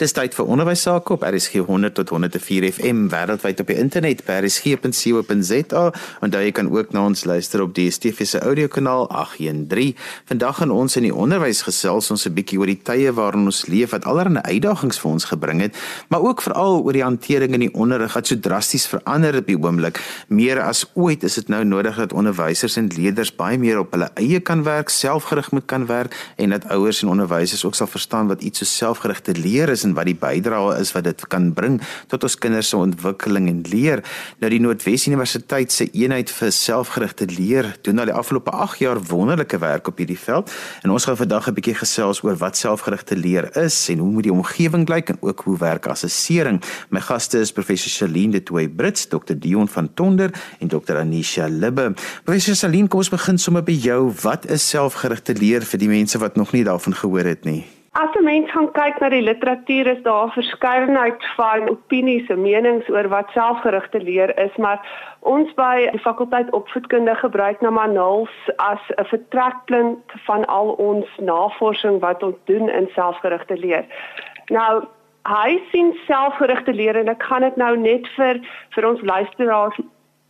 Dis tyd vir onderwys sake op RSG 100 tot 104 FM wêreldwyd op die internet by rsg.co.za daar jy kan ook na ons luister op die DSTV se audiokanaal 813. Vandag gaan ons in die onderwys gesels ons 'n bietjie oor die tye waarin ons leef wat allerlei uitdagings vir ons gebring het, maar ook veral oor die hantering in die onderrig wat so drasties verander op die oomblik. Meer as ooit is dit nou nodig dat onderwysers en leerders baie meer op hulle eie kan werk, selfgerig moet kan werk en dat ouers en onderwysers ook sal verstaan wat iets so selfgerigte leer is en wat die bydrae is wat dit kan bring tot ons kinders se ontwikkeling en leer. Nou die Noordwes Universiteit se eenheid vir selfgerigte leer doen al die afgelope 8 jaar wonderlike werk op hierdie veld. En ons gaan vandag 'n bietjie gesels oor wat selfgerigte leer is en hoe moet die omgewing lyk en ook hoe werk assessering. My gaste is professor Celine de Toey Brits, Dr Dion van Tonder en Dr Anisha Libbe. Professor Celine, kom ons begin sommer by jou. Wat is selfgerigte leer vir die mense wat nog nie daarvan gehoor het nie? As 'n mens gaan kyk na die literatuur is daar 'n verskeidenheid van opinies en menings oor wat selfgerigte leer is, maar ons by die fakulteit opvoedkunde gebruik nou maar nals as 'n vertrekpunt van al ons navorsing wat ons doen in selfgerigte leer. Nou hy sien selfgerigte leer en ek gaan dit nou net vir vir ons luisteraars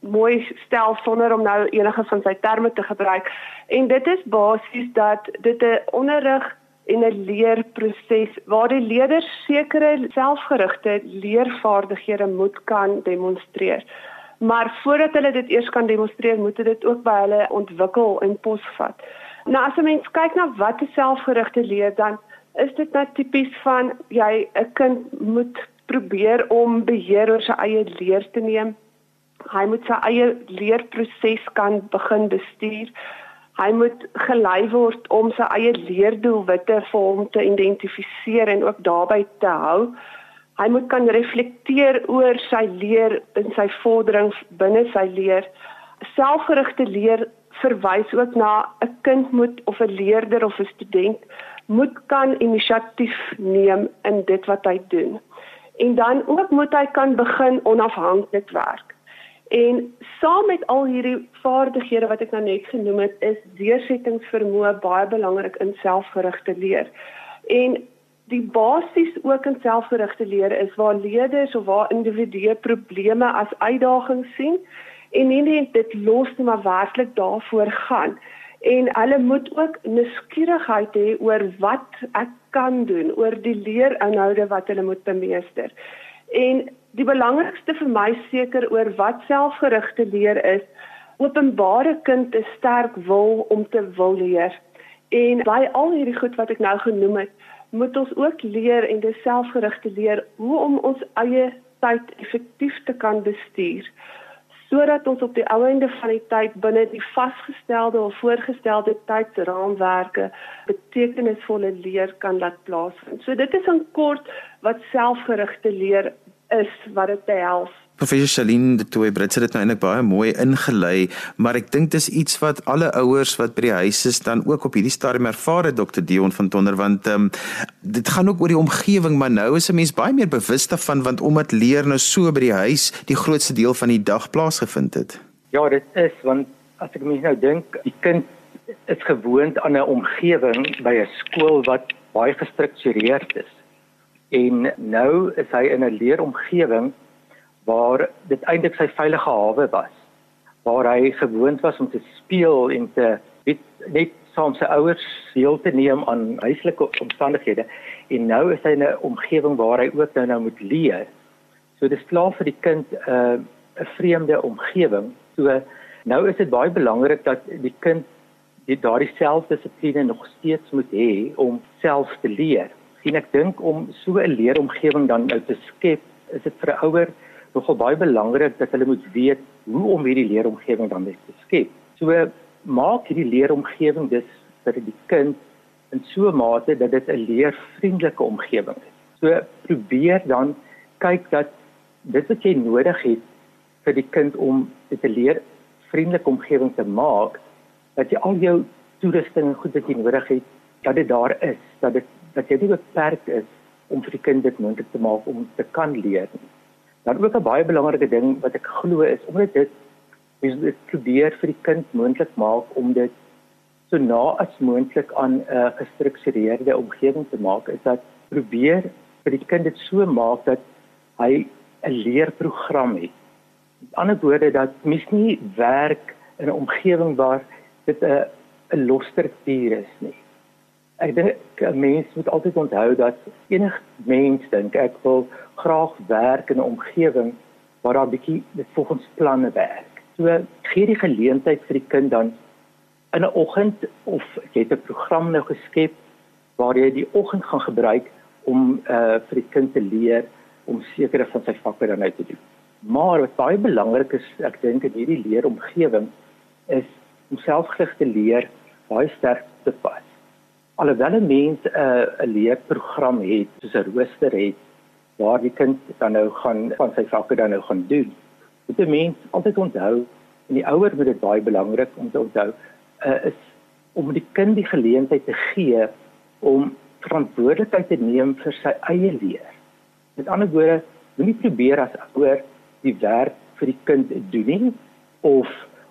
mooi stel sonder om nou enige van sy terme te gebruik. En dit is basies dat dit 'n onderrig en 'n leerproses waar die leerders sekere selfgerigte leervaardighede moet kan demonstreer. Maar voordat hulle dit eers kan demonstreer, moet dit ook by hulle ontwikkel en posvat. Nou as 'n mens kyk na wat 'n selfgerigte leer dan is dit nou tipies van jy 'n kind moet probeer om beheer oor sy eie leer te neem. Hy moet sy eie leerproses kan begin bestuur. Hy moet gelei word om sy eie leerdoelwitte vir hom te identifiseer en ook daarbey te hou. Hy moet kan reflekteer oor sy leer en sy vorderings binne sy leer. Selfgerigte leer verwys ook na 'n kind moet of 'n leerder of 'n student moet kan inisiatief neem in dit wat hy doen. En dan ook moet hy kan begin onafhanklik werk. En saam met al hierdie vaardighede wat ek nou net genoem het, is deursettingsvermoë baie belangrik in selfgerigte leer. En die basis ook in selfgerigte leer is waar leerders of waar individue probleme as uitdagings sien en nie net dit los nie maar werklik daarvoor gaan. En hulle moet ook nuuskierigheid hê oor wat ek kan doen, oor die leerinhoude wat hulle moet bemeester. En die belangrikste vir my seker oor wat selfgerigte leer is, openbare kind 'n sterk wil om te wil leer. En by al hierdie goed wat ek nou genoem het, moet ons ook leer en dis selfgerigte leer hoe om ons eie tyd effektief te kan bestuur sodat ons op die ou einde van die tyd binne die vasgestelde of voorgestelde tydsraamwerke betekenisvolle leer kan laat plaasvind. So dit is 'n kort wat selfgerigte leer is wat dit behels. Professor Celine de Toey Brits het dit nou eintlik baie mooi ingelei, maar ek dink dis iets wat alle ouers wat by die huis is dan ook op hierdie stadium ervaar het Dr Dion van Tonder want ehm um, dit gaan ook oor die omgewing, maar nou is 'n mens baie meer bewus daarvan want omdat leer nou so by die huis die grootste deel van die dag plaasgevind het. Ja, dit is want as ek mens nou dink, die kind is gewoond aan 'n omgewing by 'n skool wat baie gestruktureerd is en nou is hy in 'n leeromgewing waar dit eintlik sy veilige hawe was. Waar hy gewoond was om te speel en te weet, net saam sy ouers deel te neem aan huislike omstandighede. En nou is hy in 'n omgewing waar hy ook nou nou moet leer. So dis klaar vir die kind 'n uh, 'n vreemde omgewing so nou is dit baie belangrik dat die kind die daardie selfdissipline nog steeds moet hê om self te leer sien ek dink om so 'n leeromgewing dan nou te skep, is dit vir 'n ouer nogal baie belangrik dat hulle moet weet hoe om hierdie leeromgewing dan te skep. So maak hierdie leeromgewing dus vir die kind in so 'n mate dat dit 'n leervriendelike omgewing is. So probeer dan kyk dat dit wat jy nodig het vir die kind om dit 'n leervriendelike omgewing te maak, dat jy al jou toerusting en goed wat jy nodig het, dat dit daar is, dat dit dat jy nie beperk is om vir die kind dit moontlik te maak om te kan leer nie. Dan ook 'n baie belangrike ding wat ek glo is om dit is dit probeer vir die kind moontlik maak om dit so na as moontlik aan 'n uh, gestruktureerde omgewing te maak is dat probeer vir die kind dit so maak dat hy 'n leerprogram het. Met ander woorde dat mens nie werk in 'n omgewing waar dit 'n 'n los struktuur is nie. Ek dink 'n mens moet altyd onthou dat enige mens dink ek wil graag werk in 'n omgewing waar daar 'n bietjie volgens planne werk. So gee die geleentheid vir die kind dan in 'n oggend of jy het 'n program nou geskep waar jy die oggend gaan gebruik om uh vir die kind te leer om sekere van sy vakke dan uit te doen. Maar wat baie belangrik is, ek dink in hierdie leeromgewing is om selfgerig te leer baie sterk te pas. Alhoewel 'n mens 'n uh, 'n leerprogram het, soos 'n rooster het waar die kind dan nou gaan van sy vakke dan nou gaan doen. Moet 'n mens altyd onthou en die ouer moet dit baie belangrik om te onthou uh, is om die kind die geleentheid te gee om verantwoordelikheid te neem vir sy eie leer. Met ander woorde, moenie probeer as ouer die werk vir die kind doen nie of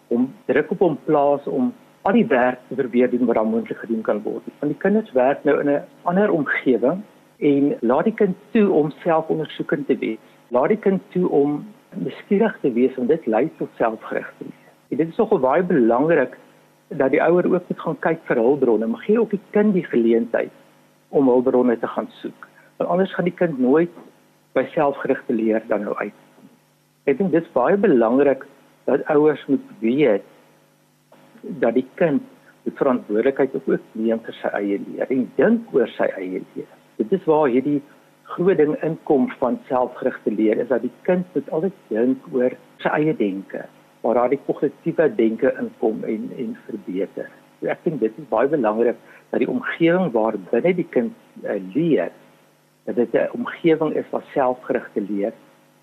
om druk op hom plaas om al die werk te probeer doen wat dan moontlik gedoen kan word. Want die kinders werk nou in 'n ander omgewing en laat die kind toe om selfondersoekend te wees. Laat die kind toe om beskikbaar te wees om dit lei tot. En dit is nogal baie belangrik dat die ouer ook moet gaan kyk vir hulpbronne, maar gee ook die kind die geleentheid om hulpbronne te gaan soek. Want anders gaan die kind nooit by selfgerigte leer dan nou uit. Ek dink dit is baie belangrik dat ouers moet weet dat die kind die verantwoordelikheid ook neem vir sy eie leer en dink oor sy eie leer. Dit is waar hierdie groot ding inkom van selfgerigte leer is dat die kind moet altyd dink oor sy eie denke, waar daar die kognitiewe denke inkom en en verbeter. So ek dink dit is baie belangrik dat die omgewing waar binne die kind uh, leer dat dit 'n omgewing is wat selfgerigte leer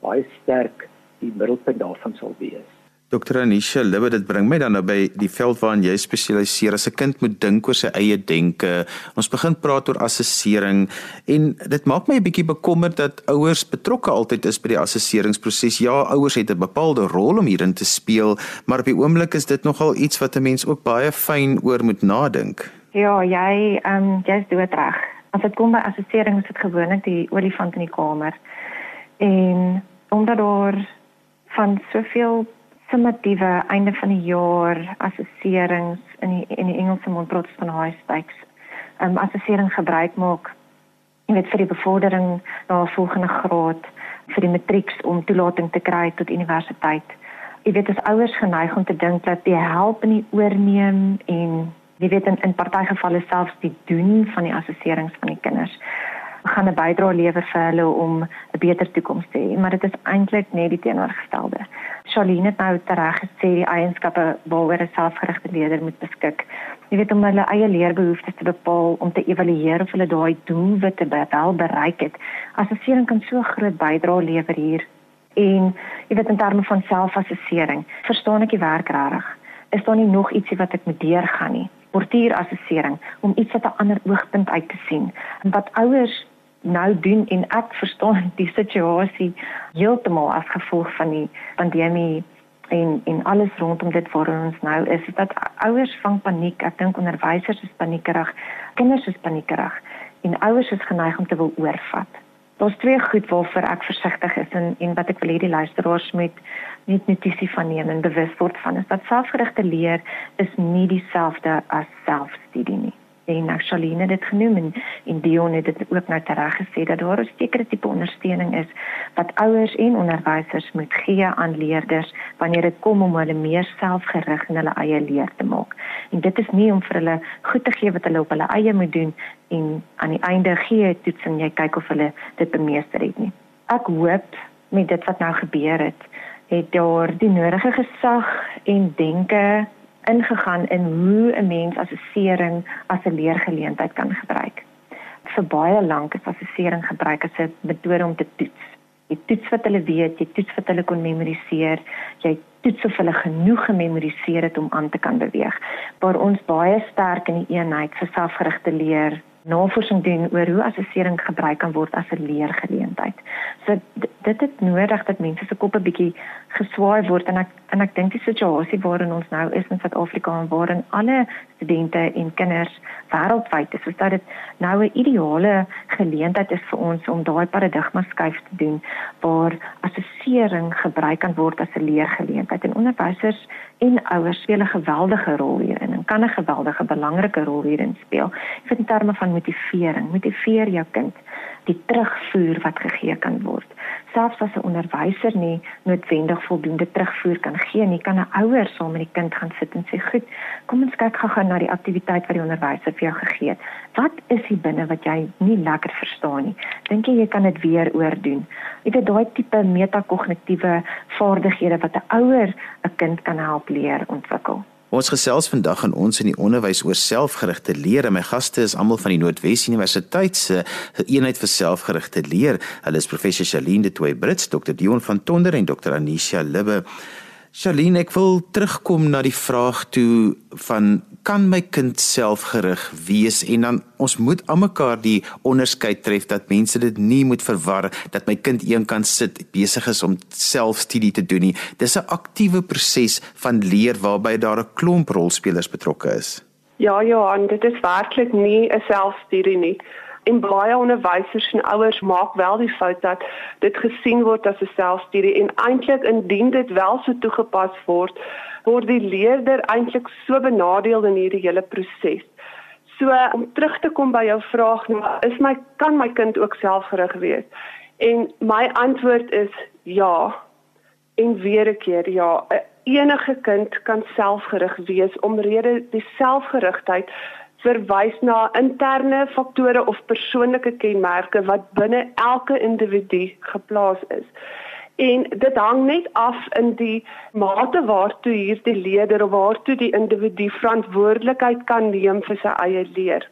baie sterk die middelpunt daarvan sal wees. Dr. Anisha Libbe dit bring my dan nou by die veld waarin jy spesialiseer. As 'n kind moet dink oor sy eie denke. Ons begin praat oor assessering en dit maak my 'n bietjie bekommerd dat ouers betrokke altyd is by die assesseringsproses. Ja, ouers het 'n bepaalde rol om hierin te speel, maar op die oomblik is dit nogal iets wat 'n mens ook baie fyn oor moet nadink. Ja, jy ehm um, jy's doodreg. As dit kom by assessering, is dit gewoonlik die olifant in die kamer. En omdat daar van soveel summatiewe einde van die jaar assesserings in die in die Engelse mond van high stakes. Ehm um, assessering gebruik maak jy weet vir die bevordering na 'n volgende graad vir die matrieks om toelating te kry tot universiteit. Jy weet as ouers geneig om te dink dat die help nie oorneem en jy weet in in party gevalle selfs die doen van die assesserings van die kinders gaan 'n bydrae lewer vir hulle om 'n beter toekoms te hê, maar dit is eintlik net die teenoorgestelde. Charlene het nou tereg gesê die eienskappe waaroor 'n selfgerigte leier moet beskik. Jy weet om hulle eie leerbehoeftes te bepaal om te evalueer of hulle daai doelwitte wel bereik het. Assessering kan so groot bydrae lewer hier. En jy weet in terme van selfassessering, verstaan ek die werk regtig? Is daar nie nog ietsie wat ek moet deurgaan nie? Portierassessering om iets wat 'n ander oogpunt uit te sien. En wat ouers nou doen en ek verstaan die situasie heeltemal as gevolg van die pandemie en en alles rondom dit waar ons nou is is dat ouers vang paniek. Ek dink onderwysers is paniekerig kinders is paniekerig en ouers is geneig om te wil oorvat. Daar's twee goed waarvoor ek versigtig is en en wat ek wil hê die luisteraars moet net notisie van neem en bewus word van is dat selfgerigte leer is nie dieselfde as selfstudie nie en Charlene dit genoem en, en Dion het dit ook nou tereg gesê dat daar 'n sekere tipe ondersteuning is wat ouers en onderwysers moet gee aan leerders wanneer dit kom om hulle meer selfgerig in hulle eie leer te maak. En dit is nie om vir hulle goed te gee wat hulle op hulle eie moet doen en aan die einde gee jy toets en jy kyk of hulle dit bemeester het nie. Ek hoop met dit wat nou gebeur het, het daar die nodige gesag en denke ingegaan in hoe 'n mens assessering as 'n leergeleentheid kan gebruik. Vir baie lank is assessering gebruik as 'n metode om te toets. Jy toets wat hulle weet, jy toets wat hulle kon memoriseer, jy toets of hulle genoeg gememoriseer het om aan te kan beweeg. Waar ons baie sterk in die eenheid vir selfgerigte leer navorsing doen oor hoe assessering gebruik kan word as 'n leergeleentheid. So dit het nodig dat mense se koppe bietjie geswaai word en ek en ek dink die situasie waarin ons nou is in Suid-Afrika en waarin alle studente en kinders wêreldwyd is, is dat dit nou 'n ideale geleentheid is vir ons om daai paradigma skuif te doen waar assessering gebruik kan word as 'n leergeleentheid en onderwysers en ouers speel 'n geweldige rol hierin en kan 'n geweldige belangrike rol hierin speel. Ek vind in terme van motivering, motiveer jou kind die terugvoer wat gegee kan word. Selfs as 'n onderwyser nie noodwendig voldoende terugvoer kan gee nie, kan 'n ouer saam met die kind gaan sit en sê, "Goed, kom ons kyk gou-gou na die aktiwiteit wat die onderwyser vir jou gegee het. Wat is hier binne wat jy nie lekker verstaan nie? Dink jy jy kan dit weer oordoen?" Dit is daai tipe metakognitiewe vaardighede wat 'n ouer 'n kind kan help leer ontwikkel. Ons gesels vandag aan ons in die onderwys oor selfgerigte leer. My gaste is almal van die Noordwes Universiteit se eenheid vir selfgerigte leer. Hulle is professor Shaline de Toey Brits, Dr. Dion van Tonder en Dr. Anisha Libbe. Shaline, ek wil terugkom na die vraag toe van kan my kind selfgerig wees en dan ons moet almekaar die onderskeid tref dat mense dit nie moet verwar dat my kind een kan sit besig is om selfstudie te doen nie. Dis 'n aktiewe proses van leer waarby daar 'n klomp rolspelers betrokke is. Ja, Johan, dit is werklik nie 'n selfstudie nie en baie onderwysers en ouers maak wel die fout dat dit gesien word as 'n selfstudie en eintlik indien dit wel so toegepas word, word die leerder eintlik so benadeel in hierdie hele proses. So om terug te kom by jou vraag, nou, is my kan my kind ook selfgerig wees? En my antwoord is ja. En weer 'n keer ja, enige kind kan selfgerig wees omrede die selfgerigtheid verwys na interne faktore of persoonlike kenmerke wat binne elke individu geplaas is. En dit hang net af in die mate waartoe hierdie leerder of waartoe die individu verantwoordelikheid kan neem vir sy eie leer.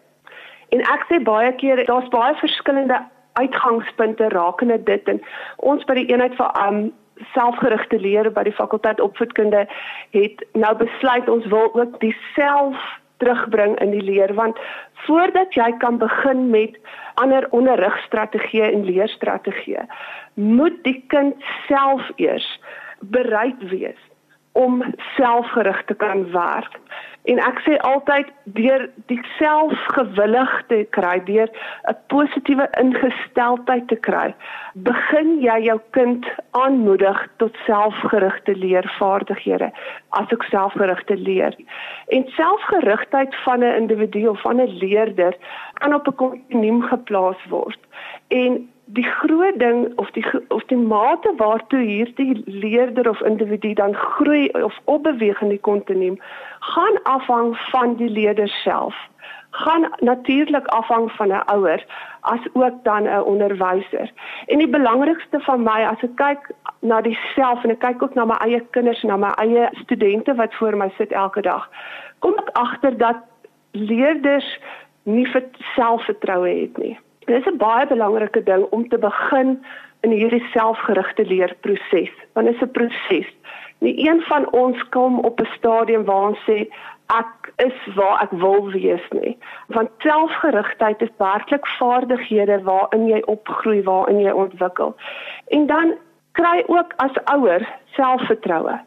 En ek sê baie keer daar's baie verskillende uitgangspunte rakende dit en ons by die eenheid vir um selfgerigte leer by die fakulteit opvoedkunde het nou besluit ons wil ook dieselfde terugbring in die leer want voordat jy kan begin met ander onderrigstrategieë en leerstrategieë moet die kind self eers bereid wees om selfgerig te kan werk En ek sê altyd deur die selfgewillig te kry, deur 'n positiewe ingesteldheid te kry, begin jy jou kind aanmoedig tot selfgerigte leervaardighede, asook selfgerigte leer. En selfgerigtheid van 'n individu of van 'n leerder kan op 'n kontinuum geplaas word. En die groot ding of die of die mate waartoe hierdie leerder of individu dan groei of opbeweeg in die kontinuum gaan afhang van die leerder self gaan natuurlik afhang van 'n ouer as ook dan 'n onderwyser. En die belangrikste van my as ek kyk na die self en ek kyk ook na my eie kinders en na my eie studente wat voor my sit elke dag, kom ek agter dat leerders nie vir selfvertroue het nie. Dit is 'n baie belangrike ding om te begin in hierdie selfgerigte leerproses. Want dit is 'n proses. Nie een van ons kom op 'n stadium waar ons sê ek is waar ek wil wees nie. Want selfgerigtheid is werklik vaardighede waarin jy opgroei, waarin jy ontwikkel. En dan kry ook as ouer selfvertroue.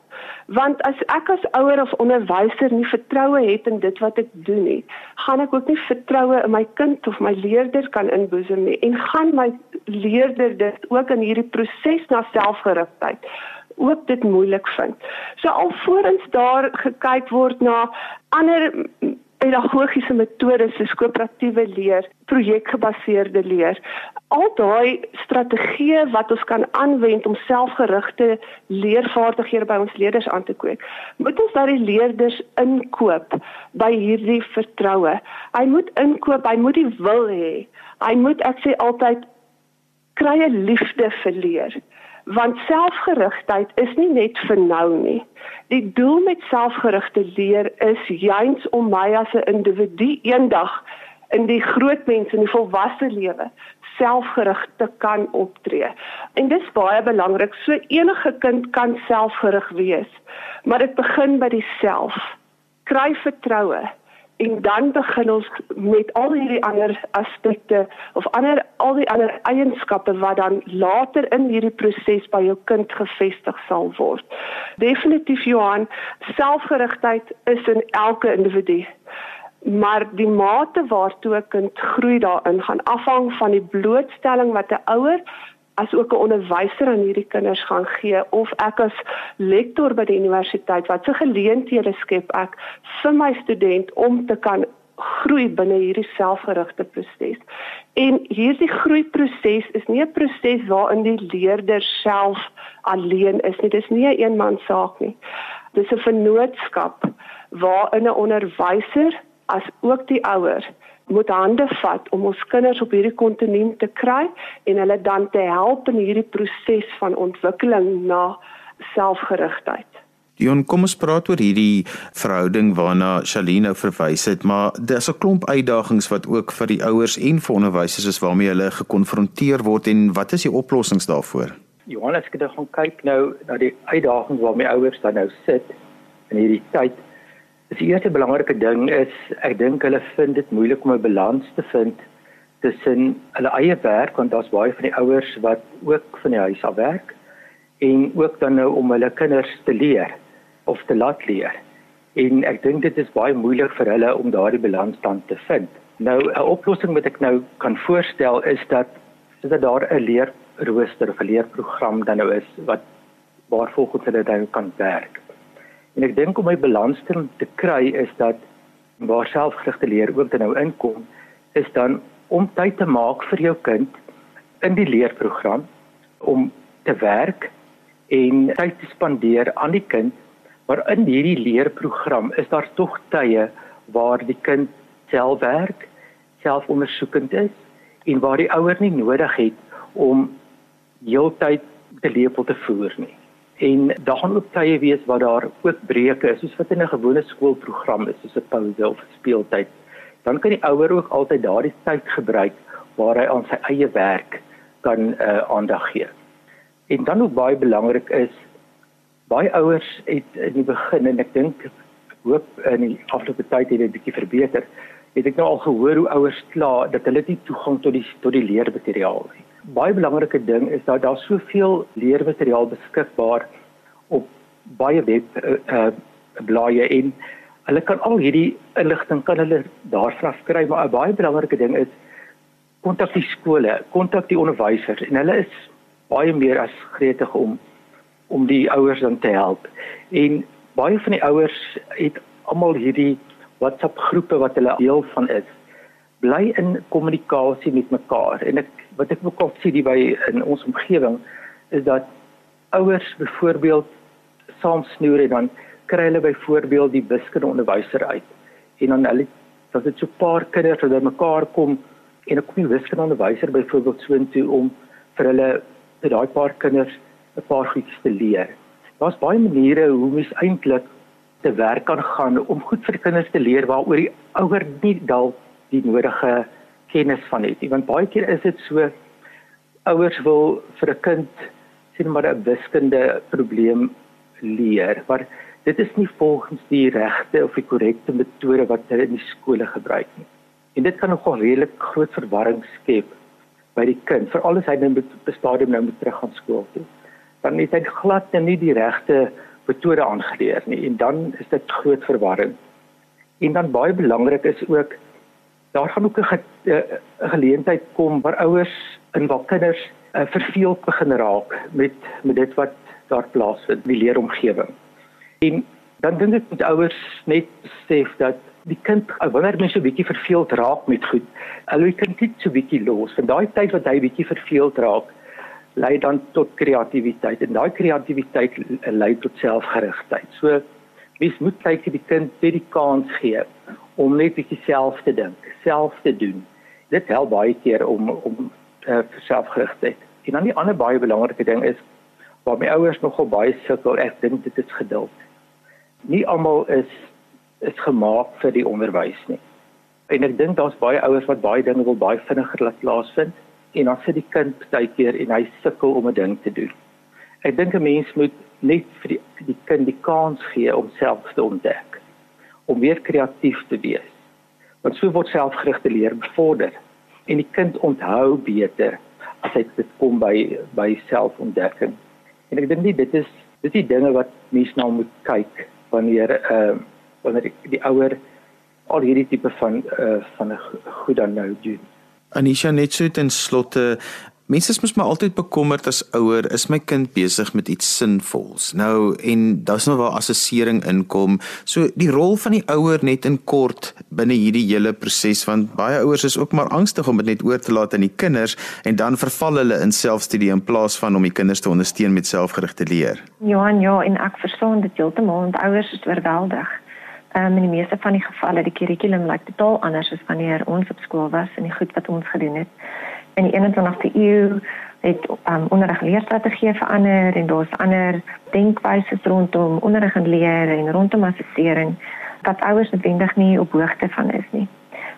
Want as ek as ouer of onderwyser nie vertroue het in dit wat ek doen nie, gaan ek ook nie vertroue in my kind of my leerder kan inboesem nie en gaan my leerder dit ook in hierdie proses na selfgerigtheid ook dit moeilik vind. So alvorens daar gekyk word na ander pedagogiese metodes soos koöperatiewe leer, projekgebaseerde leer. Al daai strategieë wat ons kan aanwend om selfgerigte leervaardighede by ons leerders aan te kweek, moet ons daai leerders inkoop by hierdie vertroue. Hy moet inkoop, hy moet die wil hê. Hy moet ek sê altyd kry 'n liefde vir leer want selfgerigtheid is nie net vir nou nie. Die doel met selfgerigte leer is juis om my as 'n individu eendag in die groot mens in die volwasse lewe selfgerig te kan optree. En dis baie belangrik. So enige kind kan selfgerig wees, maar dit begin by die self. Kry vertroue en dan begin ons met al hierdie ander aspekte of ander al die ander eienskappe wat dan later in hierdie proses by jou kind gevestig sal word. Definitief Johan, selfgerigtheid is in elke individu. Maar die mate waartoe 'n kind groei daarin gaan afhang van die blootstelling wat 'n ouer as ook 'n onderwyser aan hierdie kinders gaan gee of ek as lektor by die universiteit wat se geleenthede skep ek vir my student om te kan groei binne hierdie selfgerigte proses. En hierdie groeiproses is nie 'n proses waarin die leerder self alleen is nie. Dit is nie 'n eenman saak nie. Dis 'n vennootskap waarin 'n onderwyser as ook die ouers moet hande vat om ons kinders op hierdie kontinent te kry en hulle dan te help in hierdie proses van ontwikkeling na selfgerigtheid. Dion, kom ons praat oor hierdie verhouding waarna Shalino verwys het, maar daar's 'n klomp uitdagings wat ook vir die ouers en vir onderwysers is waarmee hulle gekonfronteer word en wat is die oplossings daarvoor? Johannes, ek het gaan kyk nou na die uitdagings waarmee ouers dan nou sit in hierdie tyd Die eerste belangrike ding is ek dink hulle vind dit moeilik om 'n balans te vind tussen hulle eie werk want daar's baie van die ouers wat ook van die huis af werk en ook dan nou om hulle kinders te leer of te laat leer. En ek dink dit is baie moeilik vir hulle om daardie balans dan te vind. Nou 'n oplossing wat ek nou kan voorstel is dat is dat daar 'n leerrooster of 'n leerprogram dan nou is wat waarvolgens hulle dan kan werk. En ek dink om my balans te, te kry is dat waar selfgerigte leer ook dan nou inkom, is dan om tyd te maak vir jou kind in die leerprogram om te werk en tyd te spandeer aan die kind, maar in hierdie leerprogram is daar tog tye waar die kind self werk, selfondersoekend is en waar die ouer nie nodig het om heeltyd te lepel te voer nie en daar gaan ook tye wees waar daar ook breuke is soos wat in 'n gewone skoolprogram is soos 'n pouse of speeltyd. Dan kan die ouer ook altyd daardie tyd gebruik waar hy aan sy eie werk kan uh, aandag gee. En dan ook baie belangrik is baie ouers het in die begin en ek dink hoop in die afgelope tyd het dit bietjie verbeter het ek nou al gehoor hoe ouers kla dat hulle nie toegang tot die tot die leermateriaal het baie belangrike ding is dat daar soveel leermateriaal beskikbaar op baie web uh, uh blaaie en hulle kan al hierdie inligting kan hulle daarvan kry maar 'n baie belangrike ding is kontak die skole, kontak die onderwysers en hulle is baie meer as gretig om om die ouers dan te help. En baie van die ouers het almal hierdie WhatsApp groepe wat hulle deel van is. Bly in kommunikasie met mekaar en ek wat ek ook al sien by in ons omgewing is dat ouers byvoorbeeld saam snoer en dan kry hulle byvoorbeeld die wiskunde onderwyser uit en dan hulle dat dit so 'n paar kinders wat bymekaar kom en 'n kom die wiskunde onderwyser byvoorbeeld so intoe om vir hulle vir daai paar kinders 'n paar goedjies te leer. Daar's baie maniere hoe mens eintlik te werk kan gaan om goed vir die kinders te leer waaroor die ouer nie dalk die nodige kennis van het nie. Want baie keer is dit so ouers wil vir 'n kind sien maar 'n wiskunde probleem leer, maar dit is nie volgens die regte of die korrekte metode wat hulle in die skole gebruik nie. En dit kan nogal redelik groot verwarring skep by die kind, veral as hy nou met bestadium nou moet terug gaan skool toe. Dan het hy glad nie die regte metode aangeleer nie en dan is dit groot verwarring. En dan baie belangrik is ook daar gaan ook 'n ge geleentheid kom waar ouers en waar kinders uh, verveeld begin raak met met dit wat daar plaasvind, die leeromgewing. En dan dink ek met ouers net besef dat die kind uh, wanneer mens so bietjie verveeld raak met goed, hulle kan dit so bietjie los. En daai tyd wat hy bietjie verveeld raak, lei dan tot kreatiwiteit en daai kreatiwiteit lei tot selfgerigtheid. So mens moet kyk vir die kind net die kans gee om net bietjie self te dink, self te doen. Dit help baie keer om om uh, selfgerigtheid. En dan die ander baie belangrike ding is waar my ouers nogal baie sukkel, ek dink dit is geduld. Nie almal is is gemaak vir die onderwys nie. En ek dink daar's baie ouers wat baie dinge wil baie vinniger laat plaasvind en dan sit die kind baie keer en hy sukkel om 'n ding te doen. Ek dink 'n mens moet net vir die, vir die kind die kans gee om self te ontdek om weer kreatief te wees Want so word selfgerigte leer bevorder en die kind onthou beter as hy dit kom by by selfontdekking. En ek dink nie dit is dis die dinge wat mense nou moet kyk wanneer ehm uh, wanneer die, die ouer al hierdie tipe van uh, van 'n goed dan nou doen. Anisha net so ten slotte Mense is mos maar altyd bekommerd as ouer, is my kind besig met iets sinvols. Nou en daar's nou waar assessering inkom. So die rol van die ouer net in kort binne hierdie hele proses want baie ouers is ook maar angstig om dit net oor te laat aan die kinders en dan verval hulle in selfstudie in plaas van om die kinders te ondersteun met selfgerigte leer. Ja, ja, en ek verstaan dit heeltemal want ouers is oorweldig. Um, in die meeste van die gevalle die kurrikulum lyk totaal anders as wanneer ons op skool was en die goed wat ons gedoen het in die 21ste eeu het um, onderrig leerstrategieë verander en daar's ander denkwyses rondom onderrig en leer en rondom assessering wat ouers noodwendig nie op hoogte van is nie.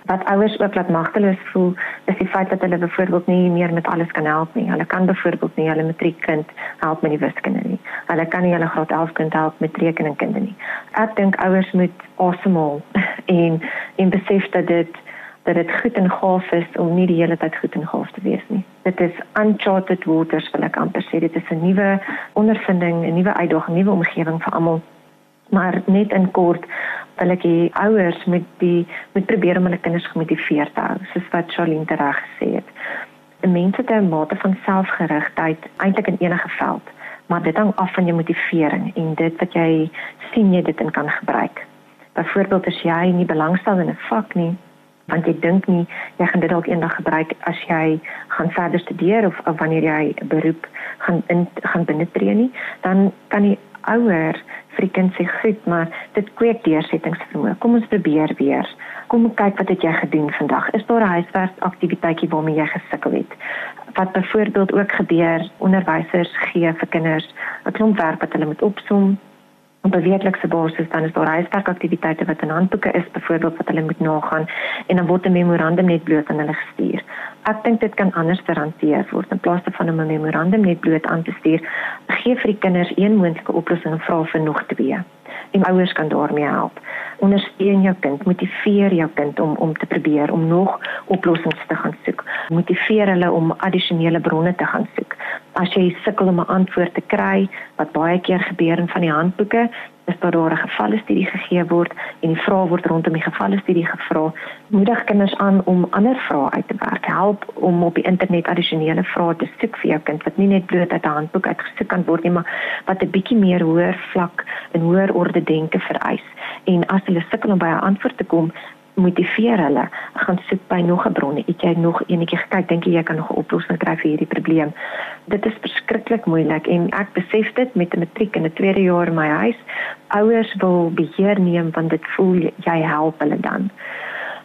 Wat ouers ook laat magteloos voel, is die feit dat hulle byvoorbeeld nie meer met alles kan help nie. Hulle kan byvoorbeeld nie hulle matriekkind help met die wiskunde nie. Hulle kan nie hulle graad 11 kind help met rekeningkunde nie. Ek dink ouers moet asemhaal en en besef dat dit dat dit goed en gaaf is om nie die hele tyd goed en gaaf te wees nie. Dit is uncharted waters wil ek amper sê. Dit is 'n nuwe ondervinding, 'n nuwe uitdaging, 'n nuwe omgewing vir almal. Maar net in kort wil ek die ouers met die met probeer om hulle kinders gemotiveer te hou, soos wat Charlene reg gesê het. 'n Mens het 'n mate van selfgerigtheid eintlik in enige veld, maar dit hang af van jou motivering en dit wat jy sien jy dit in kan gebruik. Byvoorbeeld as jy nie belangstel in 'n vak nie, want jy dink nie jy gaan dit dalk eendag gebruik as jy gaan verder studeer of, of wanneer jy 'n beroep gaan in gaan binnetree nie. Dan kan die ouer vir die kind sê goed maar dit kweek deursettingsvermoë. Kom ons probeer weer. Kom kyk wat het jy gedoen vandag. Is daar 'n huiswerk aktiwiteitjie waarmee jy gesukkel het? Wat byvoorbeeld ook gebeur onderwysers gee vir kinders 'n klomp werk wat hulle moet opsom op 'n weeklikse basis dan is daar huiswerkaktiwiteite wat in handboeke is byvoorbeeld wat hulle moet nagaan en dan word 'n memorandum net bloot aan hulle gestuur. Ek dink dit kan anders verhanteer word in plaas van om 'n memorandum net bloot aan te stuur. Gee vir die kinders een moontlike oplossing en vra vir nog twee. En ouers kan daarmee help. Ondersteun jou kind, motiveer jou kind om om te probeer om nog oplossings te gaan soek. Motiveer hulle om addisionele bronne te gaan soek as jy sukkel om 'n antwoord te kry wat baie keer gebeur in van die handboeke is daar daar 'n gevalle studie gegee word en die vrae word rondom die gevalle studie gevra moedig kinders aan om ander vrae uit te werk help om op die internet addisionele vrae te soek vir jou kind wat nie net bloot uit 'n handboek uitgesoek kan word nie maar wat 'n bietjie meer hoër vlak en hoër orde denke vereis. En as hulle sukkel om by 'n antwoord te kom motiveer hulle gaan soek by nog 'n bron. Het jy nog enetjie gekyk? Dink jy jy kan nog 'n oplossing kry vir hierdie probleem? Dit is verskriklik moeilik en ek besef dit met 'n matriek in 'n tweede jaar in my huis. Ouers wil beheer neem want dit voel jy help hulle dan.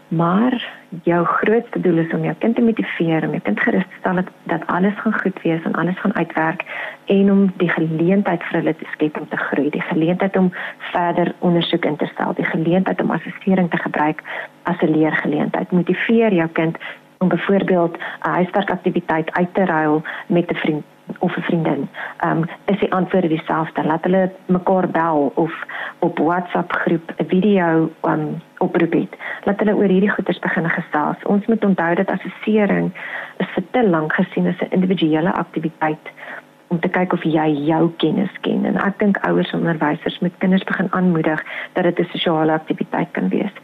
Maar jou grootste doel is om jou kind te motiveer, om jou kind gerus te stel dat, dat alles gaan goed wees en alles gaan uitwerk en om die geleentheid vir hulle te skep om te groei, die geleentheid om verder ondersoek in te stel, die geleentheid om assessering te gebruik as 'n leergeleentheid. Motiveer jou kind om byvoorbeeld 'n huiswerkaktiwiteit uit te ruil met 'n vriend of 'n vriendin. Ehm um, is die antwoorde dieselfde. Laat hulle mekaar bel of op WhatsApp groep 'n video um oproep het. Laat hulle oor hierdie goeters begin gesels. Ons moet onthou dat assessering is vir te lank gesien as 'n individuele aktiwiteit om te kyk of jy jou kennis ken en ek dink ouers en onderwysers moet kinders begin aanmoedig dat dit 'n sosiale aktiwiteit kan wees.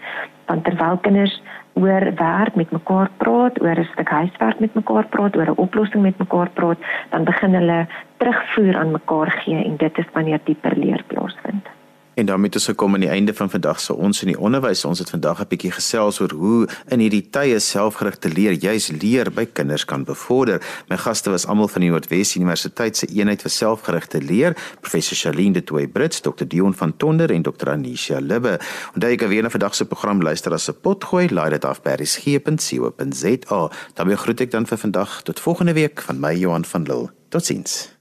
Want terwyl kinders oor werk met mekaar praat, oor 'n stuk huiswerk met mekaar praat, oor 'n oplossing met mekaar praat, dan begin hulle terugvoer aan mekaar gee en dit is wanneer dieper leer plaasvind. En daarmee het ons gekom aan die einde van vandag se ons in die onderwys. Ons het vandag 'n bietjie gesels oor hoe in hierdie tye selfgerigte leer juis leer by kinders kan bevorder. My gaste was almal van die Noordwes Universiteit se eenheid vir selfgerigte leer, professor Charlene de Toey Brits, Dr Dion van Tonder en Dr Anisha Libbe. En daai geweene vandag se program luister as 'n potgooi, laai dit af by resgep.co.za. Dan groet ek dan vir vandag tot volgende week van my Johan van Lille. Totsiens.